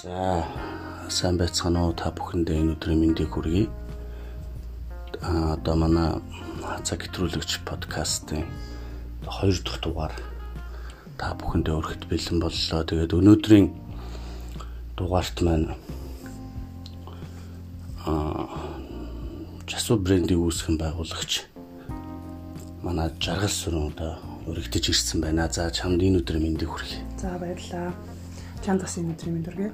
За сайн байцгаана уу та бүхэндээ энэ өдрийн мэндийг хүргэе. А одоо манай цаг хэтрүүлэгч подкастын хоёр дахь дугаар та бүхэндээ өргөт бэлэн боллоо. Тэгээд өнөөдрийн дугаарт маань а Жасу брендийг үүсгэн байгуулагч манай жаргал сүрэн одоо өргөдөж ирсэн байна. За чамд энэ өдрийн мэндийг хүргэе. За баярлалаа. Чамд бас энэ өдрийн мэнд хүргэе.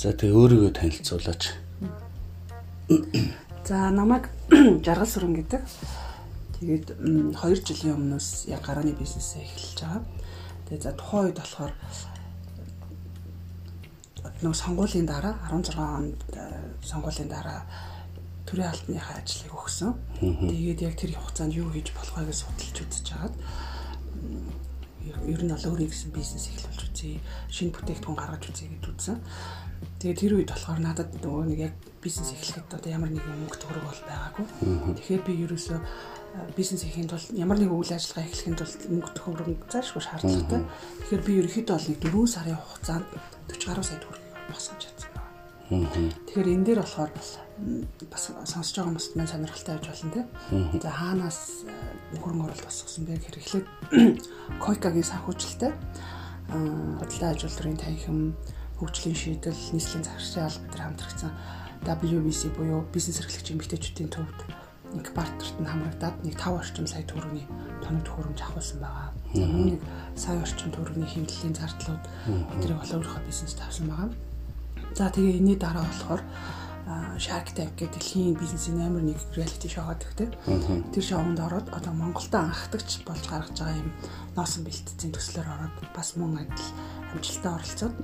За тэгээ өөрийгөө танилцуулаач. За намайг жаргал сүрэн гэдэг. Тэгээд 2 жилийн өмнөөс яг гарааны бизнесээ эхэлж байгаа. Тэгээд за тухайн үед болохоор нөгөө сонгуулийн дараа 16 онд сонгуулийн дараа төрийн албаныхаа ажлыг өгсөн. Тэгээд яг тэр хугацаанд юу хийж болох вэ гэж судалж үзэж хагаад ер нь бол өөрийн гэсэн бизнес эхлүүлж үзье. Шинэ бүтээгдэхүүн гаргаж үзье гэж үзсэн. Тэгээд тэр үед болохоор надад нөгөө нэг яг бизнес эхлэхэд одоо ямар нэгэн мөнгө төгрөг бол байгаагүй. Тэгэхээр би ерөөсөө бизнес хийхэд бол ямар нэгэн үйл ажиллагаа эхлэхэд бол мөнгө төгрөг заашгүй шаардлагатай. Тэгэхээр би ерөөхдөө бол нэг 4 сарын хугацаанд 40 гаруй сая төгрөг босгож чадсан. Тэгэхээр энэ дээр болохоор бас сонсож байгаа хүмүүст маань сонирхолтой байж болно те. За хаанаас хөрөнгө оруулалт босгосон бэ гэхээр эхлээд Койкагийн санхүүжилттэй худалдаа ажилтны танхим хөгжлийн шийдэл нийслэлийн захиргааны албатай хамтрагсан WBC буюу бизнес эрхлэгчийн эмэгтэйчүүдийн төвд нэг бартерт нь хамрагдаад нэг 5 орчим сая төгрөгийн тоног төхөөрөмж авахсан байгаа. Нэг сая орчим төгрөгийн хэмнэлийн зардлууд эдрийг болоо өөрийнхөө бизнест авсан байгаа. За тэгээ энэний дараа болохоор Shark Tank гэдэг дэлхийн бизнесийн номер 1 reality шоу гэдэг тийм. Тэр шоунд ороод одоо Монголд анхдагч болж гаргаж байгаа юм носон бэлтцийн төслөөр ороод бас мөн адил амжилттай оролцоод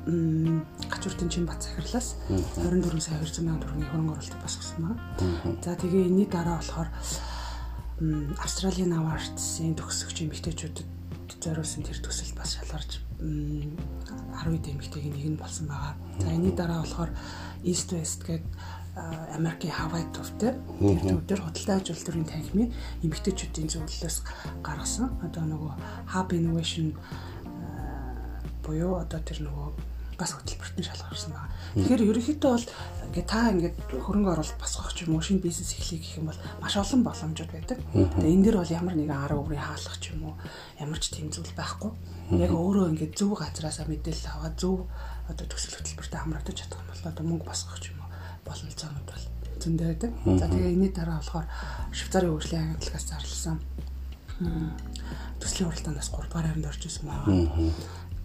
гачууртын чин бат захирлаас 24 сая 200 сая төгрөгийн хөрөнгө оруулалт босгосон байна. За тэгээ энэний дараа болохоор Австралийн аварцсын төгсөгч эмэгтэйчүүдэд зориулсан тэр төсөл бас шалгарч 10 эмэгтэйг нэг нь болсон байгаа. За энэний дараа болохоор East West гэдэг Америкийн Хавай төвтэй тэр төвдөр худалдаа ажил төрийн танхимын эмэгтэйчүүдийн зөвлөлөөс гаргасан. Одоо нөгөө Hub Innovation буюу одоо тэр нөгөө газ хөтөлбөрт нь шалгарсан байна. Тэгэхээр ерөнхийдөө бол ингээ та ингээд хөрөнгө оруулалт босгох ч юм уу шинэ бизнес эхлэх гэх юм бол маш олон боломжууд байдаг. Тэгээ энэ дэр бол ямар нэгэн арга үрийн хаалгах ч юм уу ямар ч тийм зүйл байхгүй. Яг өөрөө ингээд зөв газараасаа мэдээлэл аваад зөв одоо төсөл хөтөлбөртөд хамрагдаж чадах юм бол одоо мөнгө босгох ч юм уу боломжцоонууд бол зөндөө байдаг. За тэгээ энэний дараа болохоор Швейцарын хөгжлийн агентлагаас зарласан төслийн уралдаанаас 3 дугаар хайранд орж ирсэн байна.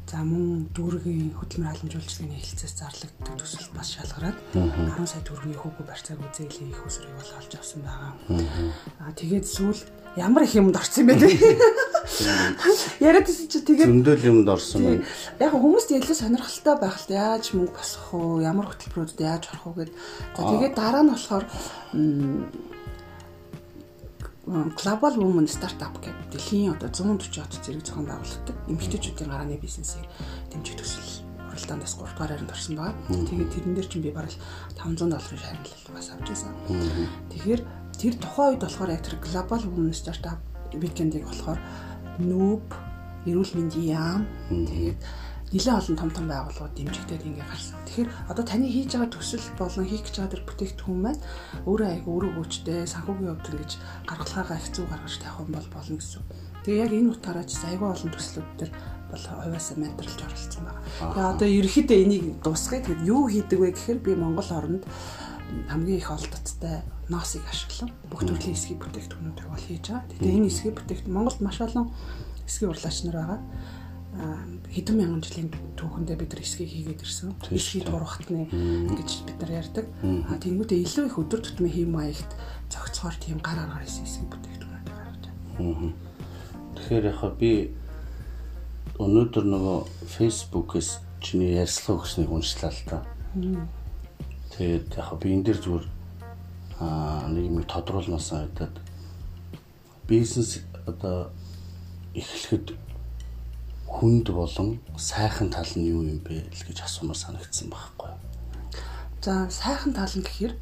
За мөн дүүргийн хөдөлмөр халамжуулалтын хэлцээс зарлагддаг төсөл бас шалгараад 10 сая төгрөгийн хүүхүү барьцааг үзээлээ их усрыг бол олж авсан байгаа. Аа тэгээд сүүл ямар их юмд орсон юм бэ. Яриад ирсэн чи тэгээд зөндөл юмд орсон байна. Яг хүмүүст илүү сонирхолтой байх л яаж мөнгө босгох уу, ямар хөтөлбөрүүдэд яаж орох уу гэд. За тэгээд дараа нь болохоор Global Women Startup гэдэг дэлхийн одоо 140 од зэрэг зохион байгуулагддаг эмэгтэйчүүдийн гарааны бизнесийг дэмжих төсөл уралдаанаас 3 дугаар хайранд орсон байгаа. Тэгээд тэрэн дээр чинь би бараг 500 долларын шагналыг бас авч байсан. Тэгэхээр тэр тухайн үед болохоор яг тэр Global Women Startup Weekend-ийг болохоор нүүб эрүүл мэндийн яам тэгээд нэлээд олон том том байгууллагууд дэмжигдээд ингэ гарсан. Тэгэхээр одоо таны хийж байгаа төсөл болон хийх гэж байгаа тэр бүтээгдэхүүн маань өөрөө айгу өөрөө гүйчтэй санхүүгийн хувьд ингэж гаргалгаагаа зүг гаргаж тавих юм бол болно гэсэн. Тэгээ яг энэ утгаараа ч айгу олон төслүүд төр бол хувьяасаа менторлж оролцсон байна. Тэгээ одоо ерөөхдөө энийг дуусгая. Тэгэхээр юу хийдэг вэ гэхээр би Монгол орнд хамгийн их олдцтой ноосыг ашиглан бүх төрлийн эсгийн бүтээгдэхүүнүүдийг бол хийж байгаа. Тэгэхээр энэ эсгийн бүтээгдэхүүн Монголд маш олон эсгийн урлаач нар байгаа хэдэн мянган жилийн түүхэндээ бид нар эсгийг хийгээд ирсэн. Эсгийг дурахтны гэж бид нар ярьдаг. А тэнгуүтээ илүү их өдөр тутмын хэм маягт зохицохоор тийм гар аргаар эсгийг бүтээгдэхүүнүүд гаргаж байна. Тэгэхээр яхаа би өнөөдөр нөгөө Facebook-с чиний ярьслага өгснийг уншлаа л та. Тэгээд яхаа би энэ дэр зүгээр аа нэг юм тодруулмасан гэдэг бизнес одоо эхлэхэд хүнд болон сайхан тал нь юу юм бэ гэж асуумаар санагдсан байхгүй. За сайхан тал нь гэхээр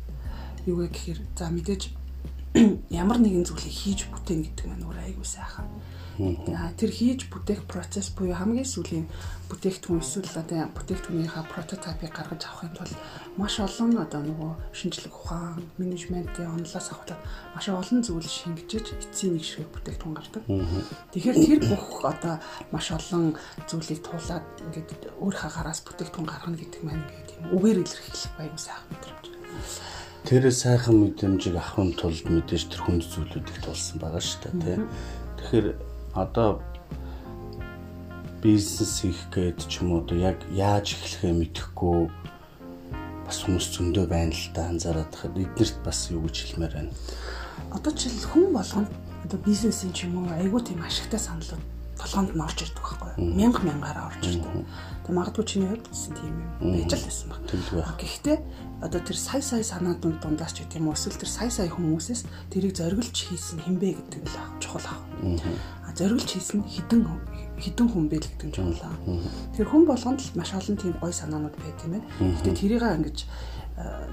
юу вэ гэхээр за мэдээж ямар нэгэн зүйлийг хийж бүтээн гэдэг маань өөр айгүй сайхан. Аа тэр хийж бүтээх процесс буюу хамгийн сүүлийн бүтээгдэхүүн эсвэл одоо бүтээгдэхүүнийхээ прототипыг гаргаж авахын тулд маш олон одоо нөгөө шинжлэх ухаан, менежментийн онолоос ахуулаад маш олон зүйл шингэжиж эцсийн нэг шиг бүтээгдэхүүн гардаг. Тэгэхээр тэр бүх одоо маш олон зүйлийг туулаад ингээд өөр хагараас бүтээгдэхүүн гаргана гэдэг маань ингээд тийм үгээр илэрхийлэх баян сайхан мэдрэмж. Тэр сайхан мэдрэмжийг авахын тулд мэдээж тэр хүнд зүйлүүдийг тулсан байгаа шүү дээ, тийм. Тэгэхээр одоо бизнес хийх гээд ч юм уу одоо яг яаж эхлэхээ мэдэхгүй бас хүмүүс зөндөө байна л да анзаараад хахад эднэрт бас юу гэж хэлмээр байна. Одоо жишээл хүн болгонд одоо бизнесийн ч юм уу айгүй тийм ашигтай саналууд толгоонд нь орж ирдэг байхгүй юу? Мянга мянгаараа орж ирдэг. Тэг магадгүй чиний хувьд гэсэн тийм юм байж л байсан баг. Гэхдээ одоо тэр сая сая санаадууд дундаас ч гэдэм үү эсвэл тэр сая сая хүмүүсээс тэрийг зориглож хийсэн хинбэ гэдэг нь л чухал аа. А зориглож хийсэн хідэн хідэн хүн бэ л гэдэг чухал аа. Тэр хүн болгонд л маш олон тийм гой санаанууд байт юм байна. Гэтэ тэрийг ингэж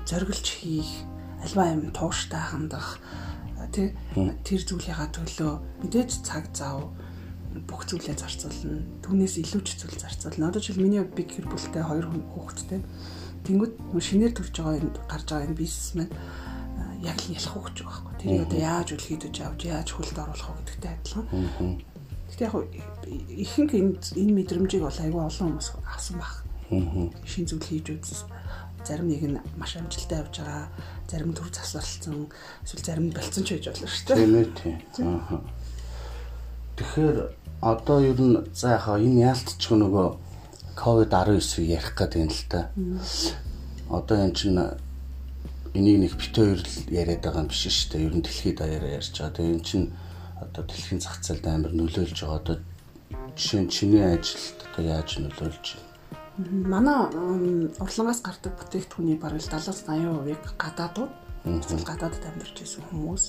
зориглож хийх альва юм тууштай хандах тий тэр зүйлийнхаа төлөө мэдээж цаг зав бүх зүйлээ зарцуулна. Түүнээс илүү ч зүйл зарцуулна. Одоо жишээл миний биг гэр бүлтэй хоёр хүүхэдтэй. Тэнгүүд шинээр төрж байгаа энэ гарч байгаа энэ бизнесмен яг л ялах гэж байгаа байхгүй. Тэр одоо яаж үлхийдэж авч яаж хөлд оруулах вэ гэдэгтэй адилхан. Гэтэ яг ихэнх энэ энэ мэдрэмжийг бол аюу олон хүмүүс авсан баг. Шин зүйл хийж үзсэн зарим нэг нь маш амжилттай явж байгаа, зарим төр засварлцсан, эсвэл зарим болцсон ч байж болно шүү дээ. Тийм ээ тийм. Аа. Тэгэхээр одоо ер нь за яхаа энэ яалтч нөгөө ковид 19-ийг ярих гэдэг юм л та. Одоо эн чинь энийг нэг бит хоёр л яриад байгаа юм биш шүү дээ. Ер нь дэлхийд даяараа ярьж байгаа. Тэгээ эн чинь одоо дэлхийн зах зээлд амар нөлөөлж байгаа. Одоо жишээ нь чиний ажилд одоо яаж нөлөөлж байна? Манай урлангаас гардаг бүтээгдэхүүний бараг 70-80%-ийг гадаадууд эсвэл гадаадд амьдарч байсан хүмүүс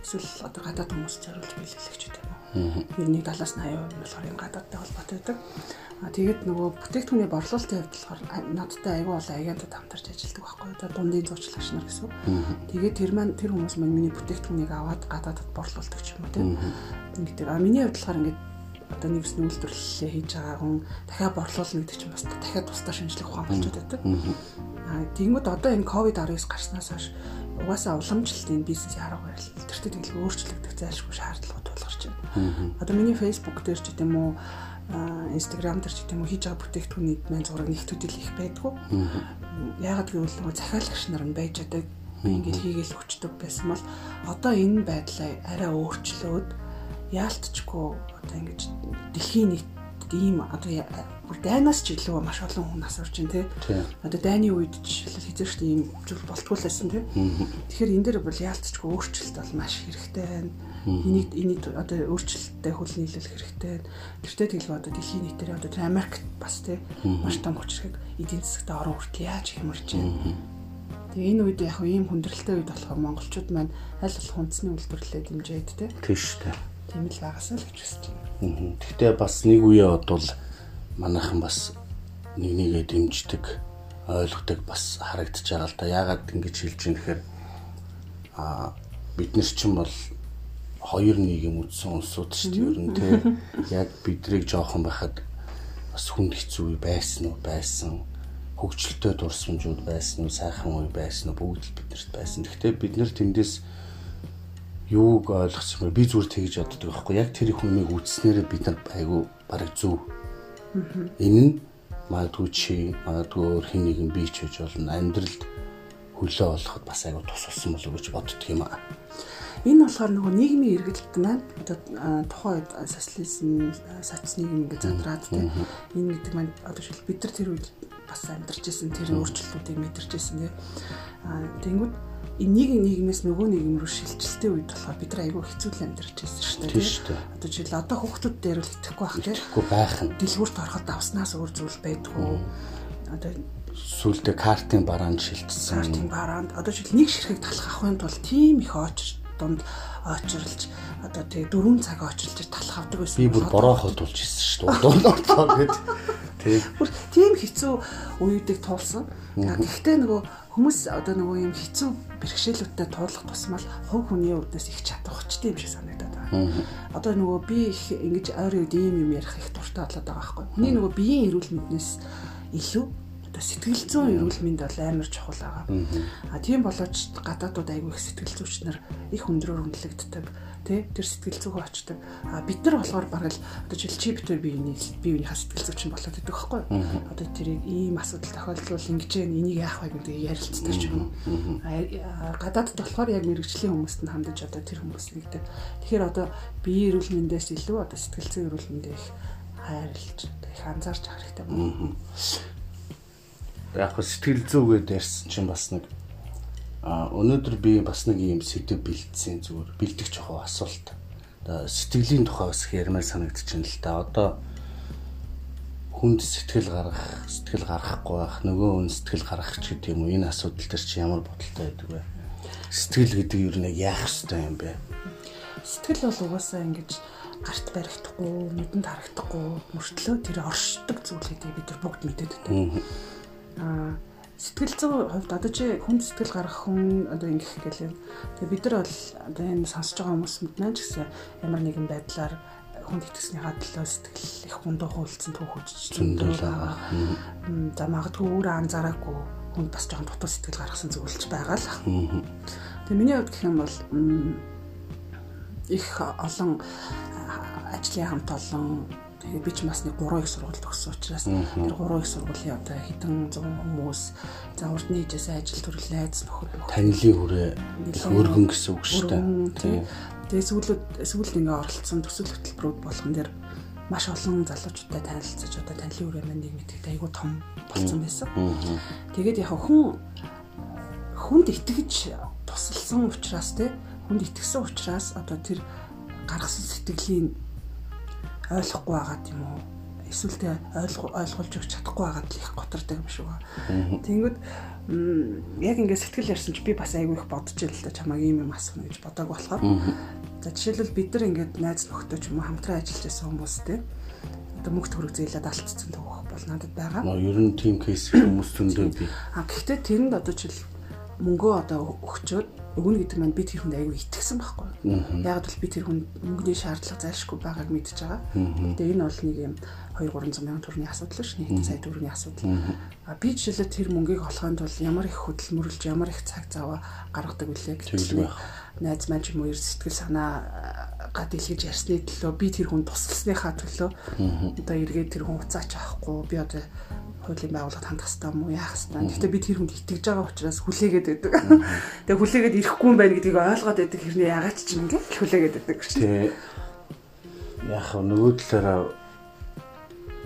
эсвэл одоо гадаад хүмүүс зориулж биелүүлэгч гэдэг юм нь 70-80% нь болохоор энэ гадаадтай холбоотой байдаг. А тэгээд нөгөө бүтээгдэхүүний борлуулалтын хувьд болохоор надтай аягүй бол агентад хамтарч ажилладаг байхгүй. Одоо дундын зурчлагч нар гэсэн. Тэгээд тэр маань тэр хүмүүс маань миний бүтээгдэхүүнийг аваад гадаадд борлуулдаг ч юм уу тийм. Ингээд а миний хувьд болохоор ингээд одоо нэгс нүүлдвэрлэлээ хийж байгаа хүн дахиад борлуулна гэдэг чинь бас дахиад тусдаа шинжлэх ухаан болчиход байдаг. Аа тэгмэд одоо энэ ковид 19 гарснаас хойш угаасаа уламжлалтын бизнесийн арга барил илэрхтэй тэгэл өөрчлөгдөх зайлшгүй шаардлагууд тулгарч байна. Одоо миний Facebook дээр ч гэдэм үү Instagram дээр ч гэдэм үү хийж байгаа бүтээгдэхүүний маань зураг нэгтүүдэл их байдгүй. Яагаад гэвэл нөгөө захиалагч нар нь байж байгаа ингээл хийгээл өчтөг байсан бол одоо энэ байдлаа арай өөрчлөөд яалтчгүй одоо ингэж дэлхийн нийт ийм одоо бүр дайнаас ч илүү маш олон хүн орж ин тээ. Одоо дайны үед жишээлбэл хэзээ ч ийм зүйл болтгол байсан тээ. Тэгэхээр энэ дээр бол яалтчгүй өөрчлөлт бол маш хэрэгтэй байна. Энийг энийг одоо өөрчлөлттэй хөл нийлүүлэх хэрэгтэй. Тэртээ тэгэл одоо дэлхийн нийтээр одоо Америкт бас тээ маш том хүчрхэг эдийн засагт орон хүртэл яаж хямарч байна. Тэгээ энэ үед яг ийм хүндрэлтэй үед болохоор монголчууд маань аль болох хүнсний үйлдвэрлэлээ дэмжээд. Тийм шүү дээ. Тийм л байгаасаа л гэж хүсэж байна. Гэхдээ бас нэг үеэ бодвол манайхан бас нэг нэгээ дэмждэг ойлгодог бас харагдаж байгаа л да. Яагаад ингэж хэлж юм гэхээр а бид нар ч юм бол хоёр нийгэм үдсэн улсууд шүү дээ. Ер нь те яг бидрийг жоохон байхад бас хүнд хэцүү байсан уу байсан хөгжилтэй дурсамжууд байсан уу сайхан үе байсан уу бүгд л биднэрт байсан. Гэхдээ бид нар тэндээс юуг ойлгосон бэ? Би зүгээр тэгж боддог байхгүй. Яг тэр хүнийг үзснээрээ бид нар айгүй бараг зөв. Энэ нь магадгүй чи, магадгүй өөр хин нэгэн би ч гэж болно. Амьдралд хөлөө олоход бас айгүй тус болсон болов гэж боддөг юм аа. Энэ болохоор нөгөө нийгмийн эргэлт маань тухайн үед социализм соц нийгэм ингээд задраад тийм энэ гэдэг маань одоо шил бид нар тэр үед бас амьдарч исэн тэр өөрчлөлтүүдийг мэдэрч исэн тийм тэнгүүд нэг нийгмээс нөгөө нийгэм рүү шилжилтийн үед болохоор бид нар айгүй хэцүү амьдарч байсан шүү дээ. Тийм шүү дээ. Одоо жишээл одоо хүүхдүүд дээр л итгэхгүй байх тийм. Итгэхгүй байх нь. Дэлгүүрт ороход давснаас өөр зүйл байдгүй. Одоо сүултээ картын бараанд шилжсэн. Картын бараанд одоо жишээл нэг ширхэг талах авахын тулд тийм их очр дунд очрлж одоо тэг 4 цаг очилж талах авдаг байсан. Би бүр бороо хотулж ирсэн шүү дээ. Дундуурлаа гэд. Тэг. Бүр тийм хэцүү үеүүдийг туулсан. Гэхдээ нөгөө хүмүүс одоо нөгөө юм хэцүү бэрхшээлүүдтэй туулах тусмал хувь хүний үүднээс их чадах хүчтэй юм шиг санагдаад байна. Одоо нөгөө би их ингэж ойрын үед ийм юм ярих их дуртай болоод байгаа байхгүй. Хүний нөгөө биеийн эрүүл мэнднээс илүү одоо сэтгэл зүйн эрүүл мэнд бол амар чухал байгаа. А тийм болооч гадаадууд айгүй их сэтгэл зүйч нар их өндрөөр үнэлэгддэг тий тэр сэтгэл зүгөө очдог. А бид нар болохоор бараг л одоо жишээл чи битэр биений биеийнхаа сэтгэл зүйч нь болоод идэг байхгүй. Одоо тэрийг ийм асуудал тохиолдвол ингэж энийг яах вэ гэдэг ярилцдаг ч юм. Гадаадд болохоор яг мэрэгжлийн хүмүүст нь хандаж одоо тэр хүмүүс нэгдэг. Тэгэхээр одоо биеийн эрүүл мэндээс илүү одоо сэтгэл зүйн эрүүл мэндээ их хайрлж их анзаарч авах хэрэгтэй байна. Яг сэтгэл зүйгээд ярьсан чинь бас нэг А өнөөдөр би бас нэг юм сэдв бэлдсэн зүгээр бэлдэх жохоо асуулт. Сэтгэлийн тухай бас ярмаар санагдчихэв л та. Одоо хүнд сэтгэл гаргах, сэтгэл гаргахгүй байх, нөгөө хүн сэтгэл гаргах ч гэдэг юм уу энэ асуудал төр чи ямар бодолтой байдаг вэ? Сэтгэл гэдэг юу нэг яах ёстой юм бэ? Сэтгэл бол угаасаа ингэж гарт баригдахгүй, нүдэнд харагдахгүй, мөртлөө тэр оршдог зүйл гэдэг бид бүгд мэдээд байдаг. Аа сэтгэл зүйн хувьд одоо чи хүн сэтгэл гаргах хүн одоо ингэх гэлээ. Тэгээ бид нар бол одоо энэ сонсож байгаа хүмүүс мэднэ ч гэсэн ямар нэгэн байдлаар хүнд итгэснийхаа төлөө сэтгэл их гундуу түүхүүч зөндөө байгаа. За магадгүй өөрөө анзаараагүй хүнд бас жоохон дутуу сэтгэл гаргасан зүйлч байгаа л. Тэгээ миний хувьд гэх юм бол их олон ажлын хамт олон Тэгээд би ч бас нэг 3 их сургууль төгссөн учраас тэр 3 их сургуулийн одоо хэдэн зуун хүмүүс за урдны хижээсээ ажил төрөл найз нөхөр танилын хүрээ өргөн гэсэн үг шүү дээ. Тэгээд сүүлд сүүлд ингээ оролцсон төсөл хөтөлбөрүүд болгон дээр маш олон залуучуудтай танилцаж одоо танилын хүрээ маань нэг мэдээд айгүй том болсон байсан. Тэгээд яг хүн хүнд итгэж тусалсан учраас те хүнд итгэсэн учраас одоо тэр гаргасан сэтгэлийн ойлгохгүй байгаа юм уу? Эсвэл тэ ойлгуулж өгч чадахгүй байгаад л их готордаг юм шиг байна. Тэнгүүд яг ингээд сэтгэл ярьсан чи би бас айгүй их бодож ийл л да чамаг ийм юм асууна гэж бодог болохоор. За жишээлбэл бид нар ингээд найз нөхдөд ч юм уу хамтран ажиллаж байсан хүмүүстэй одоо мөнгө төгрөг зээлээд алдсан төгөх бол надад байгаа. Ер нь тийм кейс хүмүүс зөндөө би. А гэхдээ тэрэнд одоо жишээл мөнгөө одоо өгчөөд өгнө гэдэг маань би тэр хүнд аягүй итгэсэн байхгүй. Яг бол би тэр хүнд мөнгөний шаардлага зайлшгүй байгааг мэдчихэж байгаа. Тэгээ энэ бол нэг юм 2 300 мянган төгрөгийн асуудал ш нь сая төгрөгийн асуудал. А би жишээлбэл тэр мөнгийг олохын тулд ямар их хөдөлмөрлж ямар их цаг зав гаргадаг вүлээ гэж найз маань ч юм уу сэтгэл санаа гад илгэж ярьсны төлөө би тэр хүн тусалсныхаа төлөө одоо эргээд тэр хүн уцаач авахгүй би одоо хуулийн байгууллагад хандах хэрэгтэй юм уу яах хэрэгтэй. Гэхдээ би тэр хүнд итгэж байгаа учраас хүлээгээд байдаг. Тэгээ хүлээгээд ирэхгүй юм байна гэдгийг ойлгоод байдаг хэрнээ ягаад ч юм ингээ хүлээгээд байдаг шүү дээ. Яах вэ нөгөө талаараа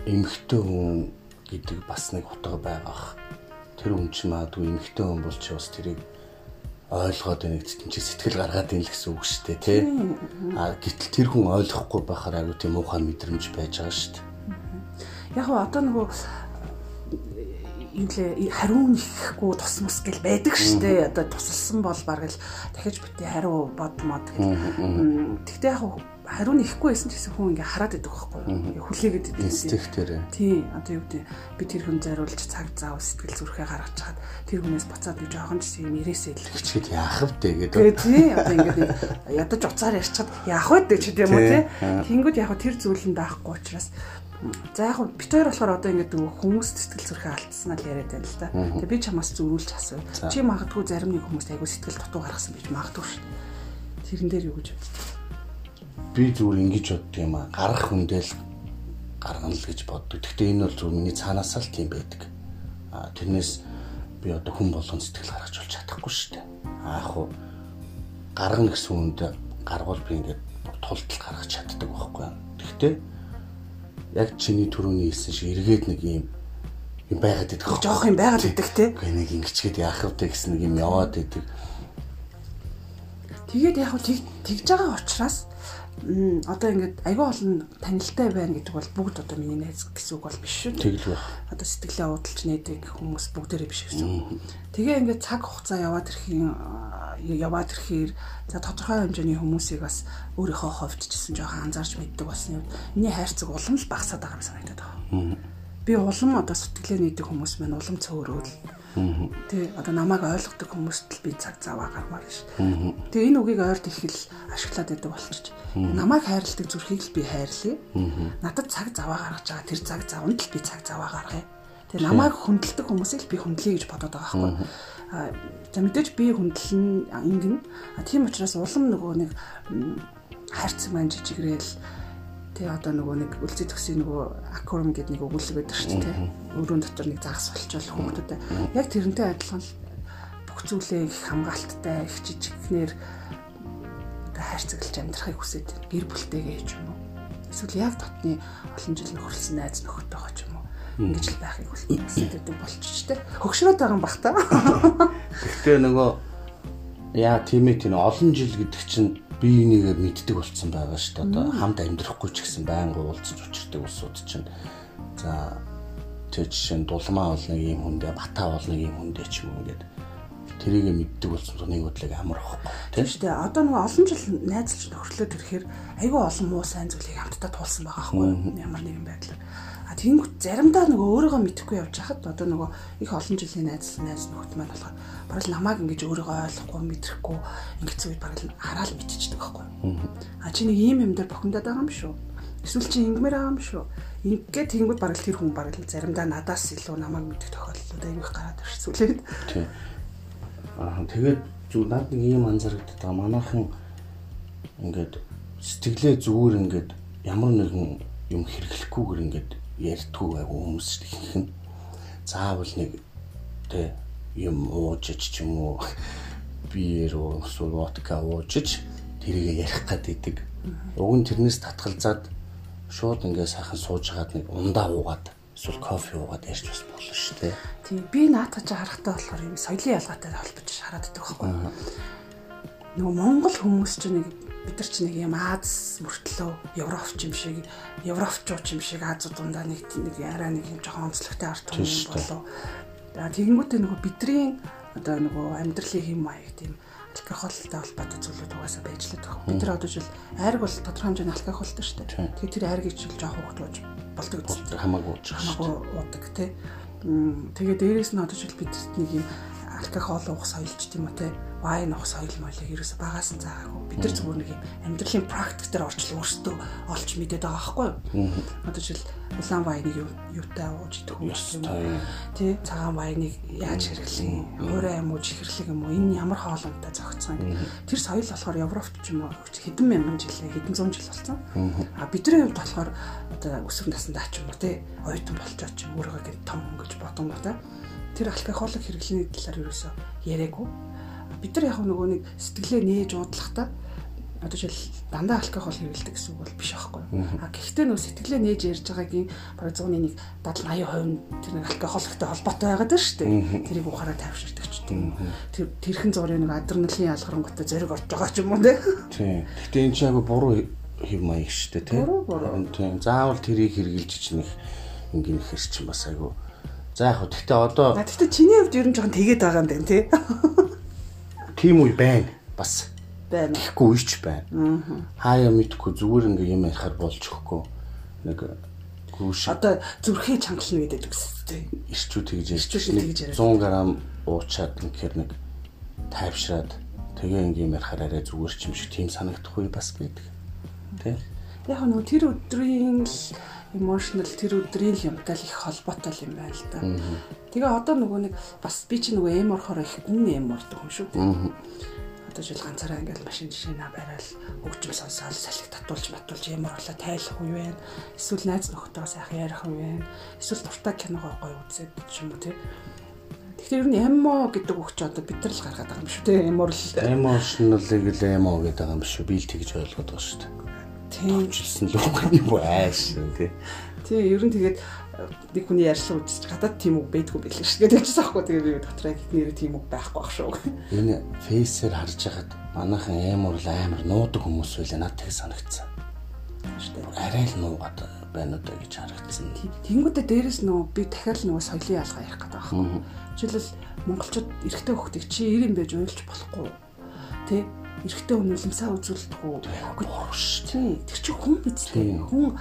эмхтэй хүн гэдэг бас нэг утга байгаах. Тэр хүн чинь магадгүй эмхтэй хүн бол ч бас тэрийг ойлгоод байна гэсэн чинь сэтгэл гаргаад ийн л гэсэн үг шүү дээ тий. А гэтэл тэр хүн ойлгохгүй байхаар айгу тийм муухай мэдрэмж байж байгаа шүү дээ. Яг одоо нөгөө юм лээ хариу нэхгүй тус мус гэл байдаг штэ одоо тусалсан бол бараг л дахиж бити хариу бодмод гэл. Тэгтээ яг хариу нэхгүй байсан ч гэсэн хүн ингээ хараад байдаг байхгүй хүлээгээд байдаг инстинктээр тий одоо юу гэдэг би тэр хүн зариулж цаг зав сэтгэл зүрхээ гаргаж чад тэр хүнээс буцаад би жоохон ч юм ирээсэй л хичгээд яах вэ гэдэг тий одоо ингээ ядаж уцаар ярьчаад яах вэ гэдэг юм уу тий. Тэнгүүд яг тэр зүйлэн даахгүй учраас За яг бит хоёр болохоор одоо ингээд хүмүүс сэтгэл зүрхээ алдсан л яриад байна л да. Тэгээ би чамаас зөрүүлж асуу. Чи магадгүй зарим нэг хүмүүст айгүй сэтгэл дутуу гаргасан гэж магадгүй шүү. Тэрэн дээр юу гэж боддог? Би зүгээр ингэж боддог юм аа. Гарах хүндэл гаргана л гэж боддог. Гэхдээ энэ бол зүгээр миний цаанаас л тийм байдаг. Аа тэрнээс би одоо хүн болгон сэтгэл гаргаж болж чадахгүй шүү дээ. Аах уу гаргана гэсэн хүнд гаргуул би ингээд тултал гаргаж чаддаг байхгүй. Гэхдээ яг чиний төрөний хэлсэн шиг эргээд нэг юм юм байгаад идэх. Жоох юм байгаад идэх те. Гэхдээ нэг ингэчгээд яах вэ гэсэн нэг юм яваад идэг. Тэгээд яг тэг тэгж байгаа учраас одоо ингээд айгүй олон танилтай байна гэдэг бол бүгд одоо миний найз гэсэн үг бол биш шүү. Тэгэл байх. Одоо сэтгэлээ удалж нээдэг хүмүүс бүгдээрээ биш гэсэн. Тэгээ ингээд цаг хугацаа яваад ирэхийн аа, яваад ирэхээр за тодорхой хэмжээний хүмүүсийг бас өөрийнхөө хувьд ч гэсэн жоохон анзаарч мэддэг болсон юм. Миний хайрцаг улам л багасаад байгаа юм санагдаад байгаа. Би улам одоо сэтгэлээ нээдэг хүмүүс маань улам цөөрөөл. Тэ одоо намайг ойлгодог хүмүүст л би цаг зав гармаар ш. Тэгээ энэ үгийг ойрд их л ашиглаад байдаг болчих. Намайг хайрладаг зүрхийг л би хайрлая. Надад цаг заваа гаргаж байгаа тэр цаг заванд л би цаг заваа гаргая. Тэгээ намайг хүндэлдэг хүмүүсийг л би хүндлэе гэж бодоод байгаа байхгүй. За мэдээж би хүндлэн ингэн. Тийм учраас улам нөгөө нэг хайрцаг маань жижигрээл Тэгээ одоо нөгөө нэг үлцээ төгсөй нөгөө акурум гэдэг нэг өгүүлэг байдаг шүү дээ. Өрөөнд дотор нэг загас болчвол хүмүүстэй. Яг тэрнтэй адилхан л бүх зүйлээ их хамгаалттай, их жижигнэр одоо хайрцаглаж амьдрахыг хүсээд байна. гэр бүлтэйгээ ч юм уу. Эсвэл яг дотны олон жил нөхөрлсөн найз нөхөдтэйгээ ч юм уу. Ингэж л байхыг хүсэж байдаг болчих ч дээ. Хөгшрөөд байгаа юм бах та. Гэхдээ нөгөө яа тийм ээ тийм олон жил гэдэг чинь би энийг мэддэг болцсон байгаа шүү дээ. Одоо хамт амьдрахгүй ч гэсэн байнга уулзаж учирдаг усууд чинь. За тэр жишээ нь дулмаа бол нэг юм хүндээ, батаа бол нэг юм хүндээ ч юм ингээд тэрийг мэддэг болсон нэг бодлыг амар واخ. Тийм шүү дээ. Одоо нөгөө олон жил найзлж нөхрлөөд ирэхээр айгүй олон муу сайн зүйлийг хамтдаа туулсан байгаа хгүй ямар нэгэн байдлаар. А тэгэнгүүт заримдаа нөгөө өөрийгөө мэдэхгүй явж хахад одоо нөгөө их олон жилийн найз найз нөхд маань болохоор барал намайг ингэж өөрийгөө ойлгохгүй мэдрэхгүй ингэж үед барал хараал мэдчихдэг байхгүй? А чи нэг ийм юм дээр бохомдоод байгаа юм шүү. Эсвэл чи ингэмээр байгаа юм шүү. Ингээд тэгэнгүүт барал тэр хүн барал заримдаа надаас илүү намайг мэдэх тохиолдлууд аягүй их гараад ирж сүлээд. Тийм. Аа тэгээд зүг над нэг анзаарэгддэг байгаа. Манайхан ингээд сэтгэлээ зүгээр ингээд ямар нэгэн юм хэрэглэхгүйгээр ингээд ярьдгүй айгу хүмүүс их нь заавал нэг тэ юм уужиж ч юм уу биер уу эсвэл водка уужиж тэрийг ярих гэдэг. Уг нь тэрнээс татгалзаад шууд ингээд сайхан суужгаад нэг ундаа уугаад эсвэл кофе уугаад ярьж бас болно шүү дээ. Тийм би наатаж харахтаа болохоор юм соёлын ялгаатай холбож хараад байдаг байхгүй юу? Нөгөө Монгол хүмүүс ч нэг бид нар ч нэг юм Аз мөртлөө Европч юм шиг Европчууч юм шиг Азууд дундаа нэг нэг арай нэг юм жоохон онцлогтой арт хүмүүс болов. За тэгэнгүүтээ нөгөө бидний одоо нөгөө амьдралын хэм маяг тийм алкоголтой холбоотой зүйлүүд угаасаа байж л байгаа. Бид нар одоо жишээл айрг бол тодорхой хэмжээний алкоголтой шүү дээ. Тэгэхээр тэр айргийг жишээл жоох хөвгтөөж болдог гэдэг. Хамаагүй ууж шүү Хамаагүй уудаг тий. М, Тэгээ дээрэс нь одоо жишээл бид нэг юм алкогол уух соёлч тийм үү те? Вайн уух соёл моёлыг ерөөсө багаас нь заагаагүй бид нар зүгээр нэг юм амьдралын практик дээр орчлон өөрсдөө олж мэдээд байгаа байхгүй юу? Одоо жишээл улаан вайныг юу юутай ууж идэх юм Ёстой. тий цагаан вайныг яаж хэрэглэх хуурай юм уу чихэрлэг юм уу? Энэ ямар хоолойтой зохицсон тэр соёл болохоор Европт ч юм уу хэдэн мянган жилээ хэдэн зуун жил болсон? А бидний хувьд болохоор одоо өсвөр насндаа ч юм уу тий оюутан болчоо ч юм өөрийгөө ингэ том хүн гэж ба та тэр алкоголик хэрэглэний талаар ерөөсөө яриаггүй. Бид нар яг нөгөө нэг сэтгэлээ нээж уудлахтаа одоо жишээл дандаа алкогол хэрэглэдэг гэсэн үг бол биш аахгүй. А гэхдээ нөгөө сэтгэлээ нээж ярьж байгаагийн бараг 100-ны нэг 70 80% тэр нэг алкоголиктэй холбоотой байгаад шүү дээ. Тэрийг ухаараа тайвширдаг ч тийм. Тэр тэрхэн зургийн нэг адреналин ялгарангуудтай зэрэг орж байгаа ч юм уу. Тийм. Гэтэ энэ чинь агай буруу хэв маяг шүү дээ, тийм. Тийм. Заавал тэрийг хэрглэж чинь их ингэн ихэр чинь бас айгу. За яг хөө гэтэ одоо А гэхдээ чиний хувьд ер нь жоохон тэгээд байгаа юм байна те. тийм үе байна. Бас Байна. тэгэхгүй үеч байна. Хаяа мэдхгүй зүгээр ингээ юм ярихаар болж өгөхгүй. Нэг гүүш Одоо зүрхээ чангална гэдэг үгс те. ирчүүд тэгж ярьж яриад. 100 г уучаад ингээр нэг тайвшраад тэгээ ингээм ярихаар арай зүгээр ч юм шиг тийм санагдахгүй бас байдаг. Тэ? Яг нөгөө тэр өдрийн л emotional тэр өдрийн л юмтай л их холбоотой юм байна л да. Тэгээ одоо нөгөө нэг бас би чи нөгөө эм орохоор их гүн эм ордог юм шүү дээ. Одоо жил ганцаараа ингээл машин жишээ на барайл хөгжим сонсоол салхи татуулж матуулж эм орлоо тайлах уу вэ? Эсвэл найз нөхдөд сайхан ярих уу вэ? Эсвэл дуртай киногоо гоё үзээд ч юм уу тий. Тэгэхээр ер нь эмо гэдэг үг чи одоо бид нар л гаргаад байгаа юм шүү дээ. Эм орл. Emotional-ыг л emo гэдэг юм биш үү? Би л тэгж ойлгоод байгаа шүү дээ. Тийм. Жилсэн л юм уу ааш тий. Тий, ер нь тэгээд э, нэг хүний ярьслаа үзчих гадаад тийм үг байдгүй байлээ шүү. Тэгээд явчихсан байхгүй. Тэгээд би дотроо их нэр тийм үг байхгүй ах шүү. Энэ фейсээр харж хагаад манайхан эмор л амар нуудаг хүмүүс байлаа надад тэг санагдсан. Арай л нуугаад байна уу гэж харагдсан. Тэнгүүдээ дээрэс нөгөө би дахиад нөгөө соёлын ялгаа ярих гэдэг байна. Жишээлбэл монголчууд эрэгтэй хүүхдийг чи 90 байж уйлж болохгүй. Тэ эрэгтэй хүн үлэмсаа үзүүлдэг үү? Бурш. Тий. Тэр чинь хүн биз дээ. Хүн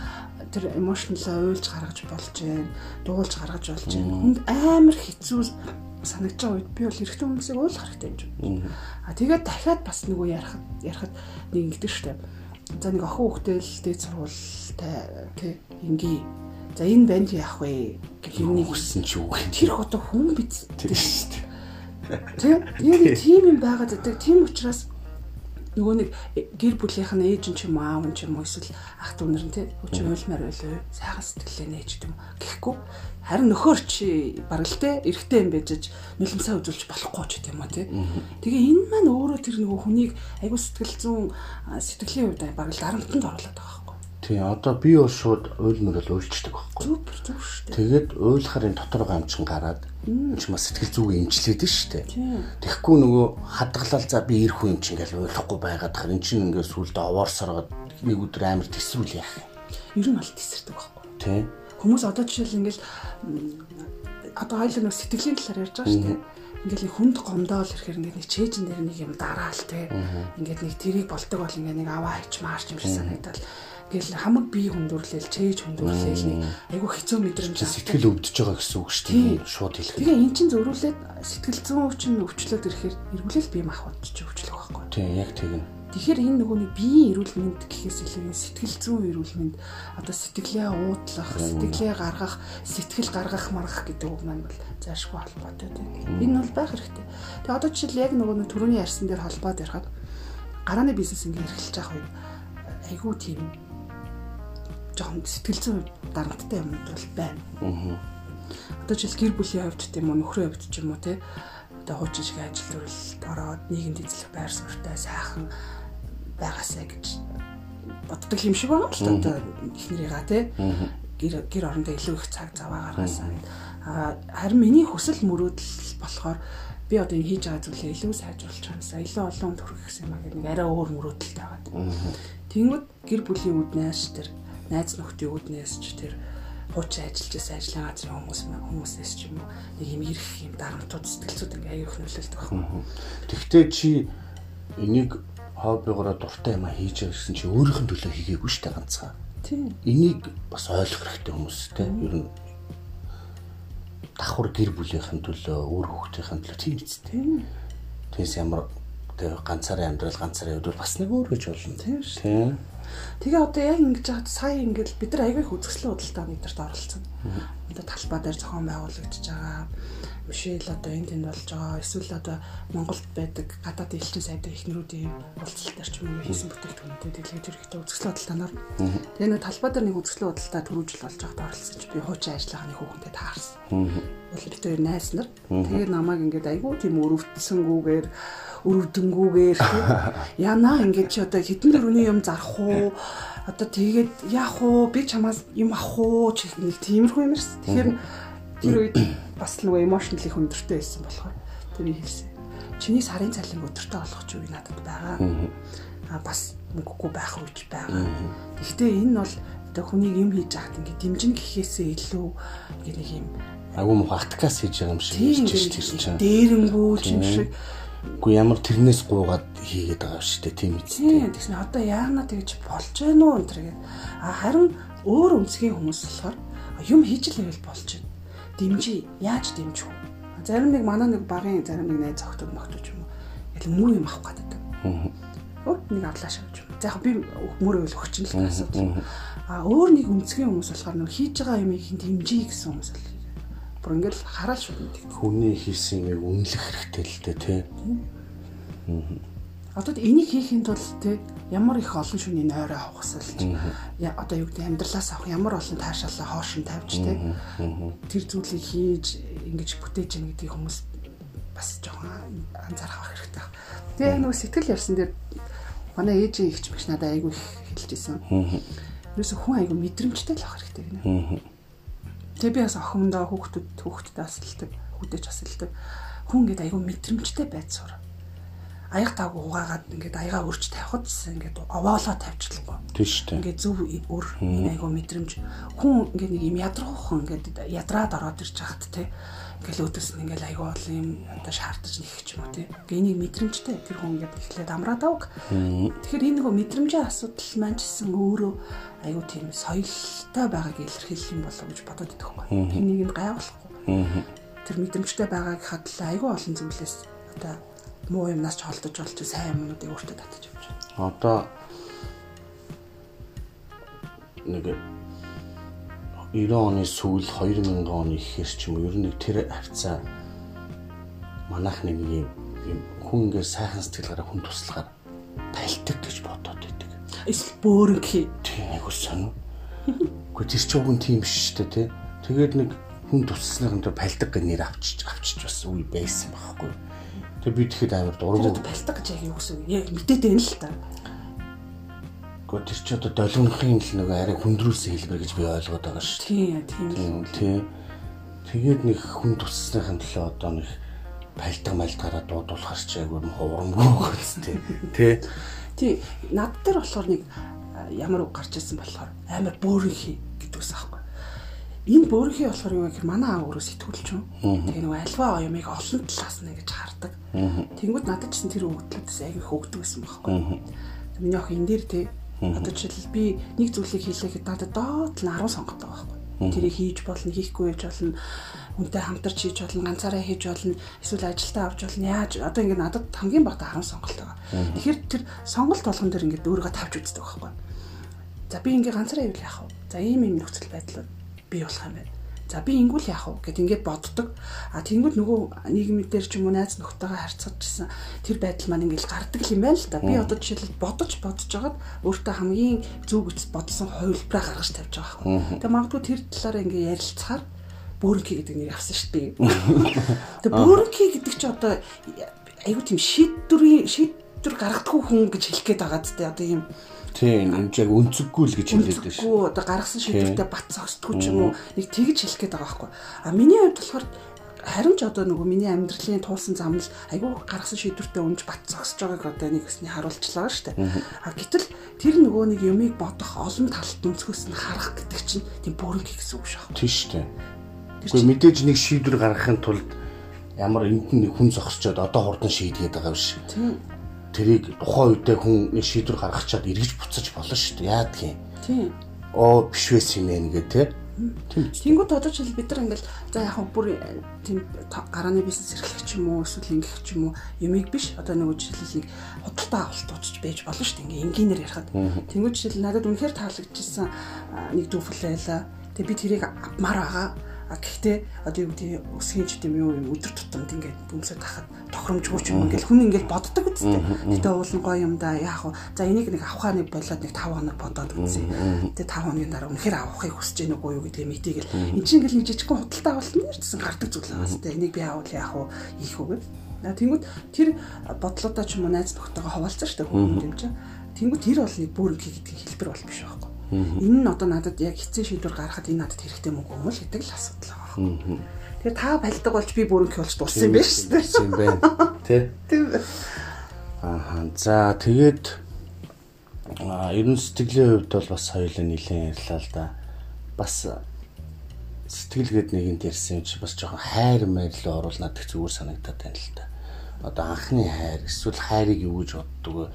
тэр эмошнлоо уйлж гаргаж болж байна. Дуулж гаргаж болж байна. Хүнд амар хэцүү санагдаж байгаа үед би бол эрэгтэй хүмүүсийг уулах хэрэгтэй юм чинь. А тэгээд дахиад бас нөгөө ярахад ярахад нэг ингэдэг штеп. За нэг охин хүүхдэл дээд сургуультай тий ингийн За энэ банд яах вэ гэх юмний хүссэн ч вэ? Тэр одоо хүн биз дээ. Тэг. Яг тийм юм байгаад байдаг. Тийм учраас нөгөө нэг гэр бүлийнх нь ээж нь ч юм уу аав нь ч юм уу эсвэл ах дүү нар нь тий өчиг уйлмаар байлаа. Сайхан сэтгэлээ нээж гэдэг юм гэхгүй. Харин нөхөр чи бараг л тий эрэгтэй юм байжж нулимсаа үзүүлж болохгүй ч гэдэг юм уу тий тэгээ энэ маань өөрөө тэр нөгөө хүнийг айгуу сэтгэл зүүн сэтгэлийн хувьд бараг л дарамтанд оруулаад байгаа Тий, одоо би бол шууд уйл мөрөл уйлчдаг байхгүй. Супер зүг шүү дээ. Тэгээд уйлахаар энэ дотор гамчин гараад ч бас сэтгэл зүгээ эмчлээд нь шүү дээ. Тэгэхгүй нөгөө хадгалал за би ирэх юм чинь гэж уйлахгүй байгаад хар эн чинь ингээд сүулдэ овоор саргаад нэг өдөр амар тесрүүл яах юм. Ер нь бол тесэрдэг байхгүй. Тий. Хүмүүс одоо жишээл ингээл одоо хоёул нэг сэтгэлийн талаар ярьж байгаа шүү дээ ингээл хүнд гомдоол ирэхээр ингээд нэг чэйжэн дээр нэг юм дараал те ингээд нэг тэрийг болдог бол ингээд нэг аваа хич маарч юм шиг санагдал Тэгэл хамаг бие хүндүрлээл, чээж хүндүрлээл нэг айгүй хэцүү мэдрэмж сэтгэл өвдөж байгаа гэсэн үг шүү дээ. Шууд хэлэх. Тэгээ эн чинь зөрүүлээд сэтгэл зүйн өвчин өвчлөөд ирэхээр эргүүлэл бие махбод ч өвчлөх байхгүй. Тийм, яг тийм. Тэгэхээр энэ нөгөө нэг биеийн эрүүл мэнд гэхээс илүү сэтгэл зүйн эрүүл мэнд одоо сэтгэлээ уудлах, сэтгэлээ гаргах, сэтгэл гаргах маргах гэдэг үг маань бол заашгүй холбоотой тийм. Энэ бол байх хэрэгтэй. Тэгээ одоо жишээл яг нөгөө түрүүний ярьсан дээр холбоод ярихад гарааны бизнес ингэ эрхэлж байгаа үед айгүй тийм жоохон сэтгэл зүйн дарамттай юмуд бол байна. Аа. Одоо жишээл гэр бүлийн хувьд тийм үү нөхрийн хувьд ч юм уу те одоо хуучин шиг ажил төрөлд ороод нийгэмд эзлэх байр суурьтай сайхан байгаасаа гэж боддог юм шиг байна л та одоо эхнэрийгаа те гэр гэр орондоо илүү их цаг заваа гаргаасан. Аа харин миний хүсэл мөрөөдөл болохоор би одоо энэ хийж байгаа зүйлээ илүү сайжруулах чанасаа илүү олон төрөх гэсэн юм аа нэг арай өөр мөрөөдөлтэй байгаа. Тэнгүүд гэр бүлийн үднээс тэр найз нөхдийн үүднээс ч тэр хуучин ажиллаж байсан ажлын газрын хүмүүс хүмүүсээс ч юм уу нэг юм ирэх юм дарамтууд сэтгэлцүүд ингээ аяг хөнөөлөлт байна. Тэгвэл чи энийг хоббигоороо дуртай юм хийж байсан чи өөрийнх нь төлөө хийгээгүй шүү дээ ганцхан. Тийм. Энийг бас ойлгох хэрэгтэй хүмүүстэй. Ер нь давхар гэр бүлийнхэн төлөө, өөр хүүхдийн төлөө тийм эцтэй. Тэгээс ямар ганцаараа амьдрал ганцаараа явдвал бас нэг өөр гэж болно. Тийм шүү. Тийм. Тэгээ одоо яг ингэж хаад сая ингээл бид нар аягүй их үзэсгэлэн худалдаа бидэрт оролцсон. Одоо талбай дээр зохион байгуулагдаж байгаа. Мишэл одоо энд тэнд болж байгаа. Эсвэл одоо Монголд байдаг гадаад элчин сайдын эхнэрүүдийн уулзалтаар ч юм уу хийсэн бүтээгдэхүүнтэй дэлгэж ирэхдээ үзэсгэлэн худалдаанаар. Тэгээ нэг талбай дээр нэг үзэсгэлэн худалдаа түрүүжил болж байгаад оролцсон чи би хуучин ажиллагааны хүүхэнтэй таарсан. Хоёр найс нар. Тэгээ намайг ингээд айгүй тийм өрөвдсөнгүүгээр өрөвдөнгүүгээр янаа ингээд чи одоо хитэн дөрөвний юм зарах уу? Одоо тэгээд яах уу? Би чамаас юм авах уу? Чи нэг тиймэрхүү юм ерс тэгэхээр тэр үед бас нөгөө эмошнли хүндэртэй байсан болохоор тэр хэлсэн. Чиний сарын цалин өдөртөө олох ч үе надад байгаа. А бас мөнгөгүй байх үеч байгаа. Гэхдээ энэ бол одоо хүнийг юм хийж яхад ингээд дэмжин гэхээсээ илүү ингээд нэг юм агуу мөх аткас хийж байгаа юм шиг тийм тийм дээрэнгүү юм шиг Үгүй ямар тэрнээс гуугаад хийгээд байгаа шүү дээ тийм үстэй. Тийм тэгснэ одоо яана тэгж болж гэнэ үү энэ гэдэг. А харин өөр өнцгийн хүмүүс болохоор юм хийж л байвал болж байна. Дэмжи яаж дэмжих вэ? Зарим нэг манай нэг багын зарим нэг найз зохтод мохтож юм уу. Яг муу юм авах гэдэг. Аа. нэг авлаа шавж юм. За яг би мөрөө л өгч нь л асуудал. А өөр нэг өнцгийн хүмүүс болохоор нөр хийж байгаа юмыг дэмжиж гэсэн хүмүүс л бүр ингээл хараал шүү дээ. Хүний хийсэн юмыг үнэлэх хэрэгтэй л дээ тий. Одоо энийг хийхэд бол тий ямар их олон шүний нойроо авахсалж одоо юу гэдэг амьдралаас авах ямар олон таашаалаа хоош нь тавьж тий тэр зүйлийг хийж ингэж бүтээж яах гэдгийг хүмүүс бас жоохон анзаарах хэрэгтэй. Тэгээ нөгөө сэтгэл ярьсан дээр манай ээжийн ихч биш надад айгүй их хэлж исэн. Юусе хүн айгүй мэдрэмжтэй л авах хэрэгтэй гинэ. Тэгээ би бас охиндоо хүүхдүүд хүүхдтэй асалдаг, хүүдэч асалдаг. Хүн гээд айгүй мэдрэмжтэй байд сур. Аяг тааг угаагаад ингээд аягаа өрч тавихад ингээд овоолоо тавьчихлаа. Тийм шүү дээ. Ингээд зөв өр айгу мэдрэмж хүн ингээд нэг юм ядруухан ингээд ядраад ороод ирж хахад те ингээл өөдөөс нь ингээл айгүй бол юм одоо шаардаж нэх ч юм уу тий. Ингээ энийг мэдрэмжтэй тэр хүн ингээд эхлээд амраад авах. Тэгэхээр энэ нөгөө мэдрэмжийн асуудал маань ч гэсэн өөрөө айгүй тийм соёлтой байгааг илэрхийлэх юм болов гэж бодоод идэх байхгүй. Энийг нь гайвуулахгүй. Тэр мэдрэмжтэй байгааг хадлаа айгүй олон зүйлээс одоо муу юмнаас ч холдож болж сайн юмнуудыг өөртөө татаж авч байна. Одоо нэг 90 оны сүүл 2000 оны ихэр ч юм ер нь тэр хавцаа манайх нэг юм хүн ингээ сайхан сэтгэлгаараа хүн туслахаар тайлдаг гэж бодоод байдаг. Эсвэл бөөрөнхий. Тийм айгуу сонио. Гэхдээ тэр ч уг нь тийм шүү дээ тий. Тэгээд нэг хүн туслахын дээр пальдаг гэх нэр авчиж авчиж бас үе байсан байхгүй. Тэгээд би тэгэхэд амар дургу. Пальдаг гэж яг юу гэсэн үг? Яг мэдээд байна л та. Гэхдээ тэр чи одоо долгионхын л нэг арай хүндрүүлсэн хэлбэр гэж би ойлгоод байгаа шүү. Тийм, тийм. Тийм. Тэгээд нэг хүн туссныхын төлөө одоо нэг пальтаг мальтаараа дуудуулахар ч айгүй ховромгүй гэхтэй. Тэ. Тий, над дээр болохоор нэг ямар үг гарч ирсэн болохоор амар бөөрийнхий гэдгээс аахгүй. Энэ бөөрийнхий болохоор юу гэхээр манай аав өөрөө сэтгүүлч юм. Тэгээ нэг альва оёмыг олон талаас нь ингэж хардаг. Тэнгүүд надад ч тэр өгдлөөс айгүй хөөгдөг гэсэн байхгүй. Миний ах энэ дээр тий Одоо жишээл би нэг зүйлийг хийлээхэд надад доод нь 10 сонгоод байгаа байхгүй. Тэрийг хийж болно, хийхгүй байж болно. Үнтэй хамтарч хийж болно, ганцаараа хийж болно, эсвэл ажилдаа авч болно. Яаж одоо ингэ надад хамгийн багт 10 сонголт байгаа. Тэгэхээр тэр сонголт болгон дээр ингэ өөрийгөө тавьж үздэг байхгүй. За би ингэ ганцаараа ивэл яах вэ? За ийм ийм нөхцөл байдал бий болох юм байна За би ингүүл яах вэ гэд ингээд боддог. А тэнгууд нөгөө нийгмийн дээр ч юм уу найз нөхдөйгөө харьцажсэн тэр байдал маань ингээд гардаг юм байна л да. Би одоо жишээлбэл бодож бодож жагаад өөртөө хамгийн зөв гэж бодсон хувилбараа гаргаж тавьж байгаа хэрэг. Тэгээ магадгүй тэр талаараа ингээд ярилцахаар бөөрөнки гэдэг нэр авсан шүү дээ. Тэгээ бөөрөнки гэдэг чи одоо айгуу тийм шийдвэрийн шийдвэр гаргадаггүй хүн гэж хэлэх гээд байгаа зү одоо ийм Тийм, энэ яг өнцөггүй л гэж хэлээд байна шүү. Үгүй одоо гаргасан шийдвэртэй бат зогсдгүй ч юм уу нэг тэгж хэлэх гээд байгаа байхгүй. А миний хувьд болохоор харин ч одоо нөгөө миний амьдралын туулсан зам л айгүй гаргасан шийдвэртэй өмж бат зогсож байгааг одоо нэг өсний харуулчлаа шүү дээ. А гэтэл тэр нөгөө нэг юмыг бодох олон талт өнцгөөс нь харах гэдэг чинь тийм бүрэнх гэсэн үг шүү. Тийм шүү дээ. Гэхдээ мэдээж нэг шийдвэр гаргахын тулд ямар энд нь хүн зогсчоод одоо хурдан шийдгээд байгаа биш. Тийм тэрийг тухайн үедээ хүн шийдвэр гаргах чад эргэж буцаж болно шүү дээ. Яадаг юм. Тийм. Оо биш байсан юм ээ гэдэг тийм. Тэнгүүд одоо ч бид нар ингээл за яг бүр э, тийм гарааны бизнес эрхлэх ч юм уу эсвэл ингэх ч юм уу юмыг биш одоо нэг жишээлбэл нэг худалдаа авалт уучж байж болно шүү дээ. Ингээ энгийнээр ярихад. Тэнгүүд жишээл надад үнэхээр таалагдчихсан нэг дүүфэл байла. Тэгээ би тэрийг авмаар байгаа А гэхдээ одоо юу гэдэг өсгийн ч юм юу юм өдөр тутамд ингээд дүнсээ тахад тохиромжгүй ч юм ингээд хүн ингээд боддог үстэй. Гэтэ уул нь гоё юм да яах вэ? За энийг нэг авахаа нэг болоод нэг 5 хоног бодоод үзье. Тэгээ 5 хоногийн дараа үнэхээр авахыг хүсэж гэнэ үгүй юу гэдгийг мэдээгээл эн чинь ингээд нэг жижигхэн худалдаа авалт нэрчсэн гардаг зүйл байгаа хэвээр. Энийг би авал яах вэ? Ийх. На тэнгууд тэр бодлуудаа ч юм уу найз нөхдөйгөө хаваалцсан шүү дээ хүн юм чинь. Тэнгууд тэр бол нэг бүр гэдгийг хэлбэр бол биш байхгүй Энэ нь одоо надад яг хэцүү шийдвэр гаргахад энэ надад хэрэгтэй мөнгө юм л гэдэг л асуудал байгаа. Тэгэхээр та балдаг болж би бүрэнх болж дурсан юм шүү дээ. юм байна. Тэ? Тийм. Аа за тэгээд ерөн сэтгэлийн хувьд бол бас хоёулаа нэлээд ярьлаа л да. Бас сэтгэлгээд нэгэнд ярьсан юм чи бас жоохон хайр маярлал оруулнаад их зүгээр санагдаад байна л да. Одоо анхны хайр эсвэл хайрыг юу гэж боддог вэ?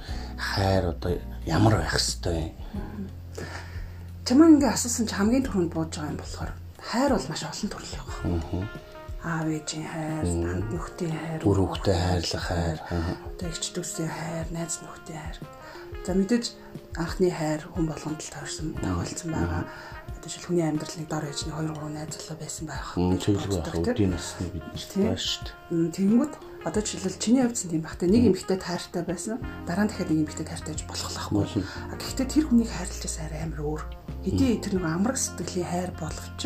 Хайр одоо ямар байх хэвтэй юм? Чамаа ингээ асуусан чи хамгийн түрүүнд бууж байгаа юм болохоор хайр бол маш олон төрлийн байна. Аав ээжийн хайр, хамт нөхдийн хайр, үр хөвгтэй хайрлах хайр, одоо эгч дүүсийн хайр, найз нөхдийн хайр. За мэдээж анхны хайр хүн болгонд л таарсан тохиолдсон байгаа. Одоо жишээл хүний амьдралыг дор ээж нэг 2 3 найз залуу байсан байх. Тэгэлгүй байх. Өдийн насны бид нарт байна шүү дээ. Тэнгүүд одоо жишээлбэл чиний хувьд тийм багтай нэг эмэгтэй таартай байсан. Дараа нь дахиад нэг эмэгтэй таартай гэж болох байхгүй. А гэхдээ тэр хүнийг хайрлаж байсан арай амар өөр. Хэдий тэр нэг амраг сэтгэлийн хайр боловч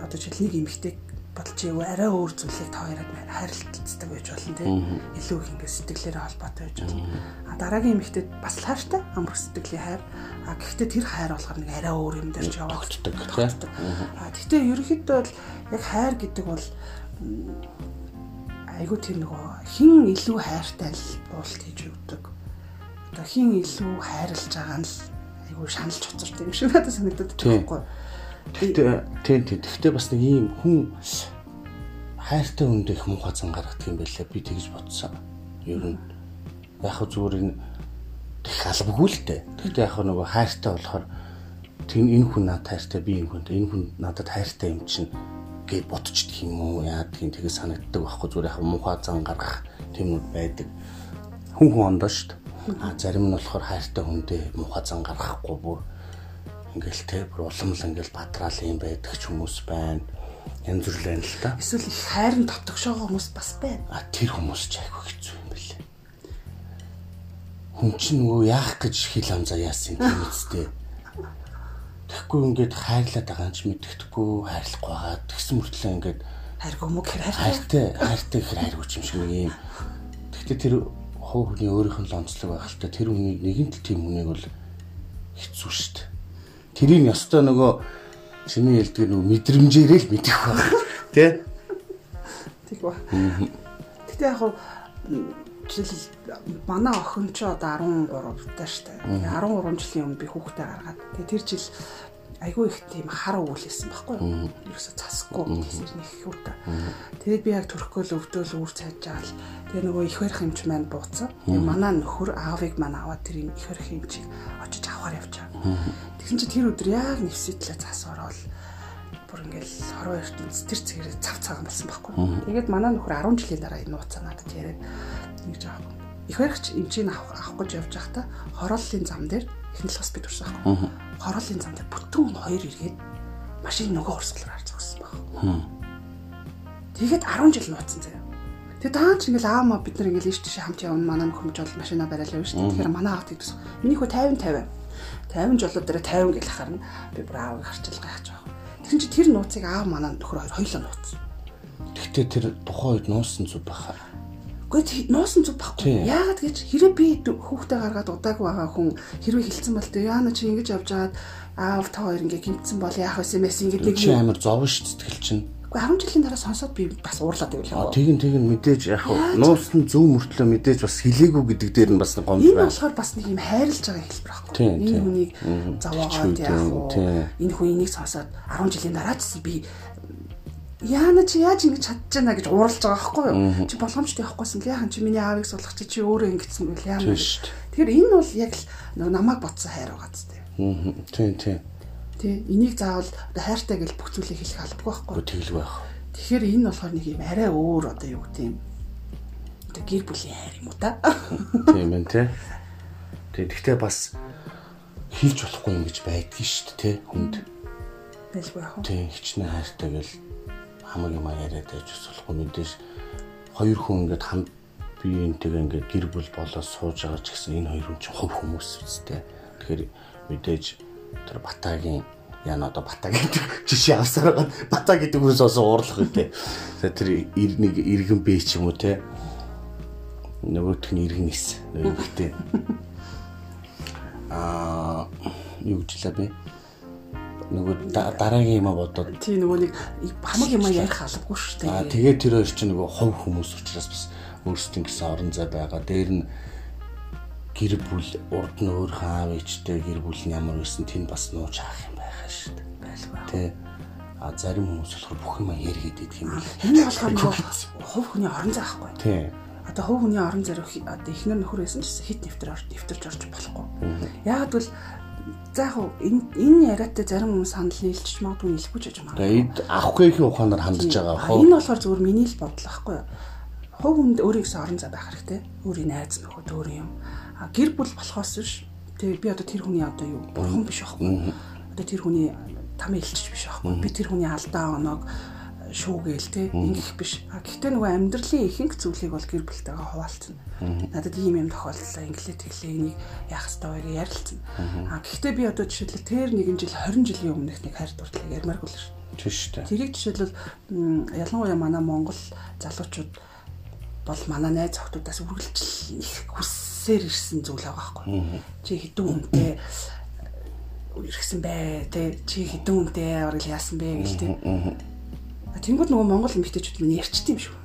одоо жишээл нэг эмэгтэй бодолч яв. Арай өөр зүйлийг та хоёрыг хайрлалцдаг байж болно тийм илүү их ингээд сэтгэлээрээ холбоотой байж болно. А дараагийн эмэгтэй бас хайртай амрах сэтгэлийн хайр. А гэхдээ тэр хайр болохоор нэг арай өөр юм дээр ч явагддаг тийм. А гэхдээ ерөнхийдөө бол яг хайр гэдэг бол айгу тэр нөгөө хин илүү хайртай л уулт хийж өгдөг. Одоо хин илүү хайрлаж байгаа нь л айгу шаналж хоцортой юм шиг надад санагдаад байхгүй. Тэгтээ тийм тийм. Тэгтээ бас нэг ийм хүн хайртай хүнд их муухай зан гаргадаг юм байлаа. Би тэгж бодсон. Ер нь яг хөө зүгээр энэ тэг албагүй л дээ. Тэгтээ яг нөгөө хайртай болохоор тийм энэ хүн надад хайртай би энэ хүнд энэ хүн надад хайртай юм чинь гэж бодчихдээ юм уу яа тийм тэгээ санагддаг байхгүй зүгээр яг муухай зан гаргах тиймүүд байдаг. Хүн хүн ондоо шүү дээ. А зарим нь болохоор хайртай хүндээ муухай зан гаргахгүй бүр ингээл те бүр уламл ингээл батраал юм байдаг ч хүмүүс байна. Янз бүр л та. Эсвэл их хайрын дотгошоогоо хүмүүс бас байна. А тэр хүмүүс ч айгүй хэцүү юм бэлээ. Хүн чинь нөгөө яах гэж хил амзаа яасан юм үсттэй. Тэгэхгүй ингээд хайрлаад байгаа юм чи мэддэхгүй хайрлахгүй байгаа. Тэгсэн мөртлөө ингээд хайргүй мөг хэрэг хайртай хайртай ихэр хайргүй юм шиг нэг юм. Тэгтээ тэр хуу хүний өөрийнх нь л онцлог байх л та тэр хүний нэгэн л тийм хүнийг бол хэцүү шүү дээ Тэрийг ёстой нөгөө чиний хэлдэг нөгөө мэдрэмжээрээ л мэдэх байна. Тэ? Тэг ба. Гэтэ яг жишээл манай охин ч одоо 13 таа штэ. 13 жилийн өмнө би хүүхдээ гаргаад. Тэгээ тэр жил айгүй их тийм хар өвлөсөн байхгүй юу? Ерөөсө цасгүй гэсэн нэг хүүтэй. Тэгээд би яг төрөхгүй л өвдөөл үүр цайж байгаа л тэгээ нөгөө их барих юмч маань бууцсан. Тэгээ манай нөхөр аавыг маань аваад тэр их барих юмчийг очиж авахар явчаа. Тэгсэн чи тэр өдөр яг нэвсэтлээ цас ороод бүр ингээл хорвоо ертөнц тэр цэгэр цав цагаан болсон байхгүй. Тэгээд манай нөхөр 10 жилийн дараа энэ нууцаа надад яриад нэг жаа. Их барихч эмчийг авах авах гэж явж байхдаа хорооллын зам дээр эхнэл бас бид урсан байхгүй хороолын зам дээр бүтэн хоёр иргээд машин нөгөө урсгалаар харж зогссон баг. Тэгээд 10 жил нууцсан заяа. Тэгээд даач ингээл аамаа бид нар ингээл ийш тийш хамт явна манай нөхөмж бол машина шүү дээ. Тэгэхээр манай аавд гэдэгс. Миний хөө 50 50. 50 жолоо дээр 50 гэл харна. Би бүр аавыг харчил гайхаж байгаа. Тэгсэн чи тэр нууцыг аав манай нөхөр хоёр хоёлоо нууцсан. Гэхдээ тэр тухайн үед нуусан зүг баха. Гэхдээ нуусан зүг баггүй. Яагаад гэж хэрэг би хүүхдээ гаргаад удаагүй байгаа хүн хэрвээ хилцэн бол тэ яана чи ингэж явж байгаад аав та хоёр ингэ гимтсэн бол яах вэ мэс ингэ нэг чи амар зовн ш сэтгэл чинь. Гэхдээ 10 жилийн дараа сонсоод би бас уурлаад байвал. Тэгин тэгин мэдээж яг нуусан зөв мөртлөө мэдээж бас хилээгүй гэдэг дээр нь бас гомж байна. Энэ болохоор бас нэг юм хайрлаж байгаа хэлбэр байхгүй. Энэ хүнийг зовоогоод яах вэ? Энэ хүн энийг сонсоод 10 жилийн дараа ч би яана чи яаж ингэж чадчихна гэж ууралж байгаа байхгүй юу? Чи болгоомжтой явахгүйсэн л яхан чи миний аавыг сулгах чи чи өөрөө ингэсэн байл яана. Тэгэхээр энэ бол яг л намайг ботсон хайр байгаа зү. Аа. Тийм тийм. Тий, энийг заавал хайртай гэж бүх зүйлийг хэлэх албагүй байхгүй. Тэгэлгүй байх. Тэгэхээр энэ болохоор нэг юм арай өөр одоо юу гэдэм. Одоо гэр бүлийн хайр юм уу та? Тийм ээ тий. Тэгэхдээ бас хэлж болохгүй юм гэж байдгийг шүү дээ тий хүнд. Байлгүй яах вэ? Тий, хичнээн хайртай гэл хамаг юм яриад байж болохгүй мэдээж хоёр хүн ингээд хамт биеинтэйгээ ингээд гэр бүл болоод сууж байгаа ч гэсэн энэ хоёр хүн чинь хувь хүмүүс үстэй. Тэгэхээр мэдээж тэр батагийн яна одоо бата гэдэг жишээ авсаар байгаа. Бата гэдэг хүнээс олсон уурлах үү. Тэр нэг иргэн бэ ч юм уу те. Нөгөөх нь иргэн ис. Нөгөөтэй. Аа юу гэж лээ бэ? Нөгөө дараагийн юм бодоод тий нөгөө нэг хамаг юм ярих албагүй шүү дээ. Аа тэгээд тэр хоёр чинь нөгөө хов хүмүүс учраас бас өөрсдийн гэсэн орон зай байгаа. Дээр нь гэр бүл урд нь өөр хаав ичтэй гэр бүл нь ямар байсан тэнд бас нууж хаах юм байхаа шүү дээ. Байлгүй. Тэ а зарим хүмүүс болохоор бүх юм яргээд идэх юм бэл. Энэ болохоор нөгөө хов хүний орон зай байхгүй. Тий. Одоо хов хүний орон зай одоо ихнэр нөхөр байсан ч хит нэвтэр нэвтэрч орж болохгүй. Яг бол За яг энэ яриатай зарим хүмүүс санал нийлчих магадгүй нийлэхгүй ч гэж байна. Тэгээд авахгүй их ухаанаар хандж байгаа хоо. Энэ болохоор зөвхөн миний л бодол байхгүй юу? Хов хүнд өөрийнхөө орон зай байх хэрэгтэй. Өөрийн найз нөхөд өөр юм. А гэр бүл болохоос биш. Тэгээ би одоо тэр хүний одоо юу бурхан биш байхгүй. Одоо тэр хүний тамийн илчж биш байхгүй. Би тэр хүний алдаа оноог шүүгээл те ингэх биш. А гэхдээ нөгөө амьдралын ихэнх зүйлийг бол гэр бүлтэйгээ хуваалцна. Надад ийм юм тохиолдлоо инглээ тэглээ энийг яах ёстой вэ гэж ярилцсан. А гэхдээ би одоо жишээлбэл тэр нэгэн жил 20 жилийн өмнөх нэг хайр дурлалыг ярмааргүй л шүү. Тийм шүү дээ. Тэрийг жишээлбэл ялангуяа манай Монгол залуучууд бол манай найз охтуудаас үргэлжлэл их хүссээр ирсэн зүйл байгаа байхгүй. Чи хэдэн үнэтэй ирсэн бэ те чи хэдэн үнэтэй орол яасан бэ гэл те Тэнгүүд нөгөө Монгол эмэгтэйчүүд минь ярьчт юм шүү.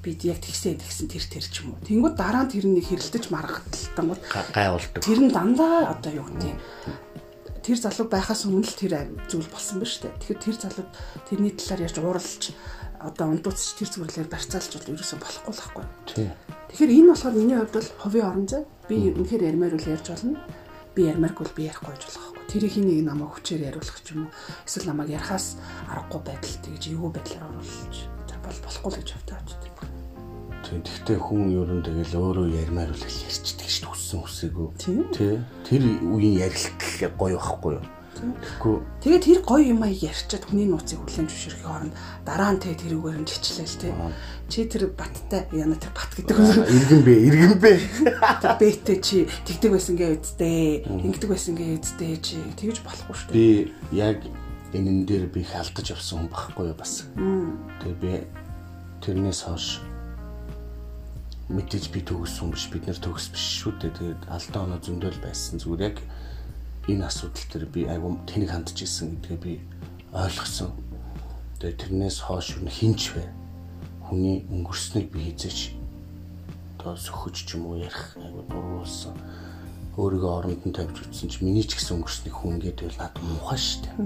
бид яг тэгсэн тэгсэн тэр тэр ч юм уу. Тэнгүүд дараа нь тэр нэг хэрэлдэж маргадталтан бол гайвалдаг. тэр нь дандаа одоо юу гэдэг тэр залуу байхаас өмнө л тэр зүйл болсон ба штэ. Тэгэхээр тэр залуу тэрний талаар ярьж ууралж одоо ундууцч тэр зүрлэлээр барьцаалж бол ерөөсөө болохгүй л байхгүй. Тэгэхээр энэ болохоор миний хувьд бол ховын орон зай. Би үнэхээр ярмаар үл ярьж болно. Би ярмааргүй бол би ярихгүй гэж болох байхгүй. Тэр их нэг намайг хүчээр яриулах ч юм уу. Эсвэл намайг ярахаас аргагүй байдал тэгж эвгүй байдлаар оруулж бол болохгүй л гэж хавтаач. Тийм. Тэгтээ хүн ер нь тэгэл өөрөө ярмаар үл ярьчдаг шүү дээ хүссэн хүсээгүй. Тийм. Тий. Тэр үеийн ярилт гоё байхгүй юу? Тэгэхгүй Тэгээд тэр гоё юм аа ярьчаад хүний нууцыг хүлэн зөвшөөрөх хооронд дараа нь тэг тэрүүгээр нь чичлээл тэ. Чи тэр баттай яна тэр бат гэдэг юм. иргэн бэ, иргэн бэ. Бэтэ чи тэгдэг байсан гээ үсттэй. Ингэдэг байсан гээ үсттэй чи тэгж болохгүй шүү дээ. Би яг энэн дээр би их алдаж явсан хүн багхгүй юу бас. Тэгээ би тэрнээс хойш мэдээж би төгссөн биш бид нэр төгс биш шүү дээ. Тэгээд алдаа оноо зөндөл байсан зүгээр яг энэ асуудал дээр би айгүй тэнийг хандж исэн гэдгээ би ойлгосон. Тэгээд тэрнээс хойш юу хинч вэ? Хүний өнгөрснийг би хизээч одоо сөхөж ч юм уу ярих айгүй дургуулсан. Өөрийгөө оронд нь тавьж үтсэн чи миний ч гэсэн өнгөрсний хүн гэдэг бол надад муухай шүү дээ.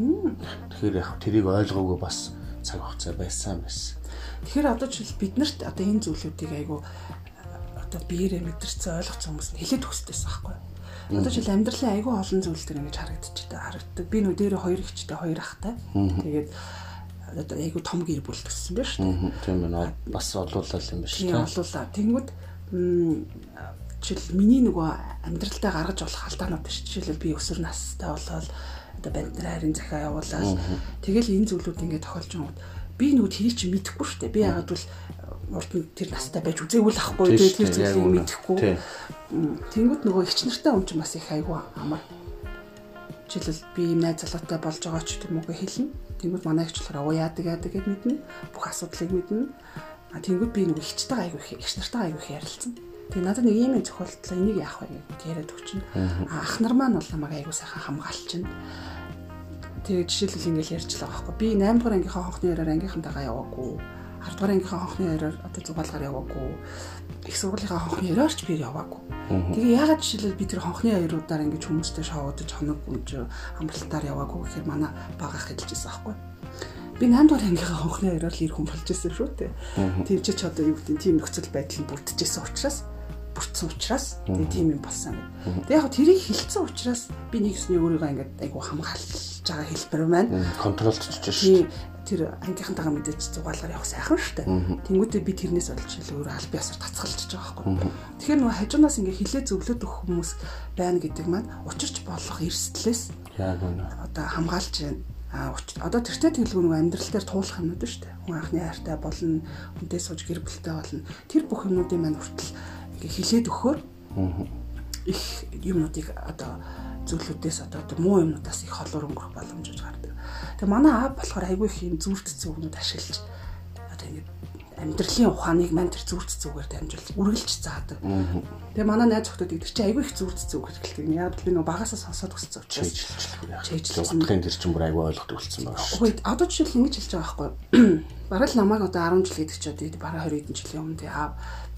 Тэгэхээр яг тэрийг ойлгоогүй бас цаг хугацаа байсан байсан. Тэгэхээр одоо жишээл биднэрт одоо энэ зүйлүүдийг айгу одоо биеэрээ мэдэрсэн ойлгоцсон хүмүүс хэлээд өгсдөөс байхгүй. Одоо жишээл амьдралын айгу олон зүйл төр ингэж харагдчихдаг харагддаг. Би нөө дээрээ хоёр ихчтэй хоёр ахтай. Тэгээд одоо айгу том гэр бүл төссөн байна шүү дээ. Тийм байна. Бас олуулал юм байна шүү дээ. олуулаа. Тэнгүүд жишээл миний нөгөө амьдралтаа гаргаж болох алдаанууд шүү. Жишээлбэл би өсвөр настай болоод одоо банднаар харин захиа явуулаад тэгэл энэ зүйлүүд ингээд тохиолж байгаа юм. Би нөгөө тэрийг чи мэдэхгүй шүү дээ. Би яагаад бол нь тэр настай байж үзээгүй л ахгүй Тийм тэгээ шүү тэр зүйлийг мэдэхгүй. Тэнгүүд нөгөө ихч нартай хүн чинь бас их айгүй амар. Жишээлбэл би ийм найз залуутай болж байгаа ч тийм үгүй хэлнэ. Тэнгүүд манай ихч болохоор оо яадаг яадаг гэд мэднэ. Бүх асуудлыг мэднэ. А тэнгүүд би нөгөө ихчтэй айгүй их ихч нартай айгүй их ярилцсан. Тэгээ надад нэг ийм зөвхөлтлөө энийг яах вэ гэж яриад өгчин. А ах нар маань бол намайг айгүй сайхан хамгаалчихна. Тэгээ жишээлбэл ингээл ярьж л байгаа байхгүй. Би 8 дугаар ангийнхаа хонхны яраар ангийнхантайгаа яваагүй. 10 дугаар ангийнхаа хонхны яраар одоо зугаалгаар яваагүй. Их сургуулийнхаа хонхны яраарч би яваагүй. Тэгээ яагаад жишээлбэл би тэр хонхны яруудаар ингэж хүмүүстэй шоудаж хоног гүнж амралтаар яваагүй гэхээр манай багах хэлж ирсэн байхгүй. Би 8 дугаар ангийнхаа хонхны яраар л ир хүн болж ирсэн шүү дээ. Тийм ч ч одоо юу гэдэг тийм нөхцөл байдал нь бүрдчихсэн учраас бүрдсэн учраас тийм юм болсон. Тэгээ яг тэрийг хилцсэн учраас би нэг өсний өөрийгөө ингээд айгу хамгаалж байгаа хэлбэр маань Контролд чиж шүү. Тийм тэр ангийнхантайгаа мэдээж зугаалгаар явах сайхан шүү дээ. Тэнгүүдээ би тэрнээс олж илүү өөр аль биесаар тацгалж байгаа байхгүй. Тэгэхээр нөгөө хажуунаас ингээ хилээ зөвлөд өгөх хүмүүс байна гэдэг маань учирч болох эрсдлээс Яг үнэ. одоо хамгаалж байна. А одоо тэртээ тэглгүй нөгөө амьдрал дээр туулах юмнууд шүү дээ. Хүн анхны хайртай болно, хүнтэй сууж гэр бүлтэй болно. Тэр бүх юмнуудын маань хүртэл ингээ хилээд өгөхөөр их юмнуудыг одоо зүйлүүдээс одоо муу юмнуудаас их холоор өнгөрөх боломж гардаг. Тэгээ манай аав болохоор айгүй их юм зүрдцэн юмнууд ашиглаж одоо ингэ амьдралын ухааныг маань тэр зүрдцэн үгээр дамжуулж үргэлж заадаг. Тэгээ манай найз охтууд гэдэг чи айгүй их зүрдцэн үг хэлдэг. Яг би нөгөө багасаа сонсоод өссөн учраас. Чийжилсэн. Утгын тэр чинь бүр айгүй ойлгохдаг болсон байна. Үгүй одоо жишээл ингэж хэлж байгаа байхгүй. Бараг л намайг одоо 10 жил гэдэг чи одоо бараг 20 хэдэн жилийн өмнө тий аав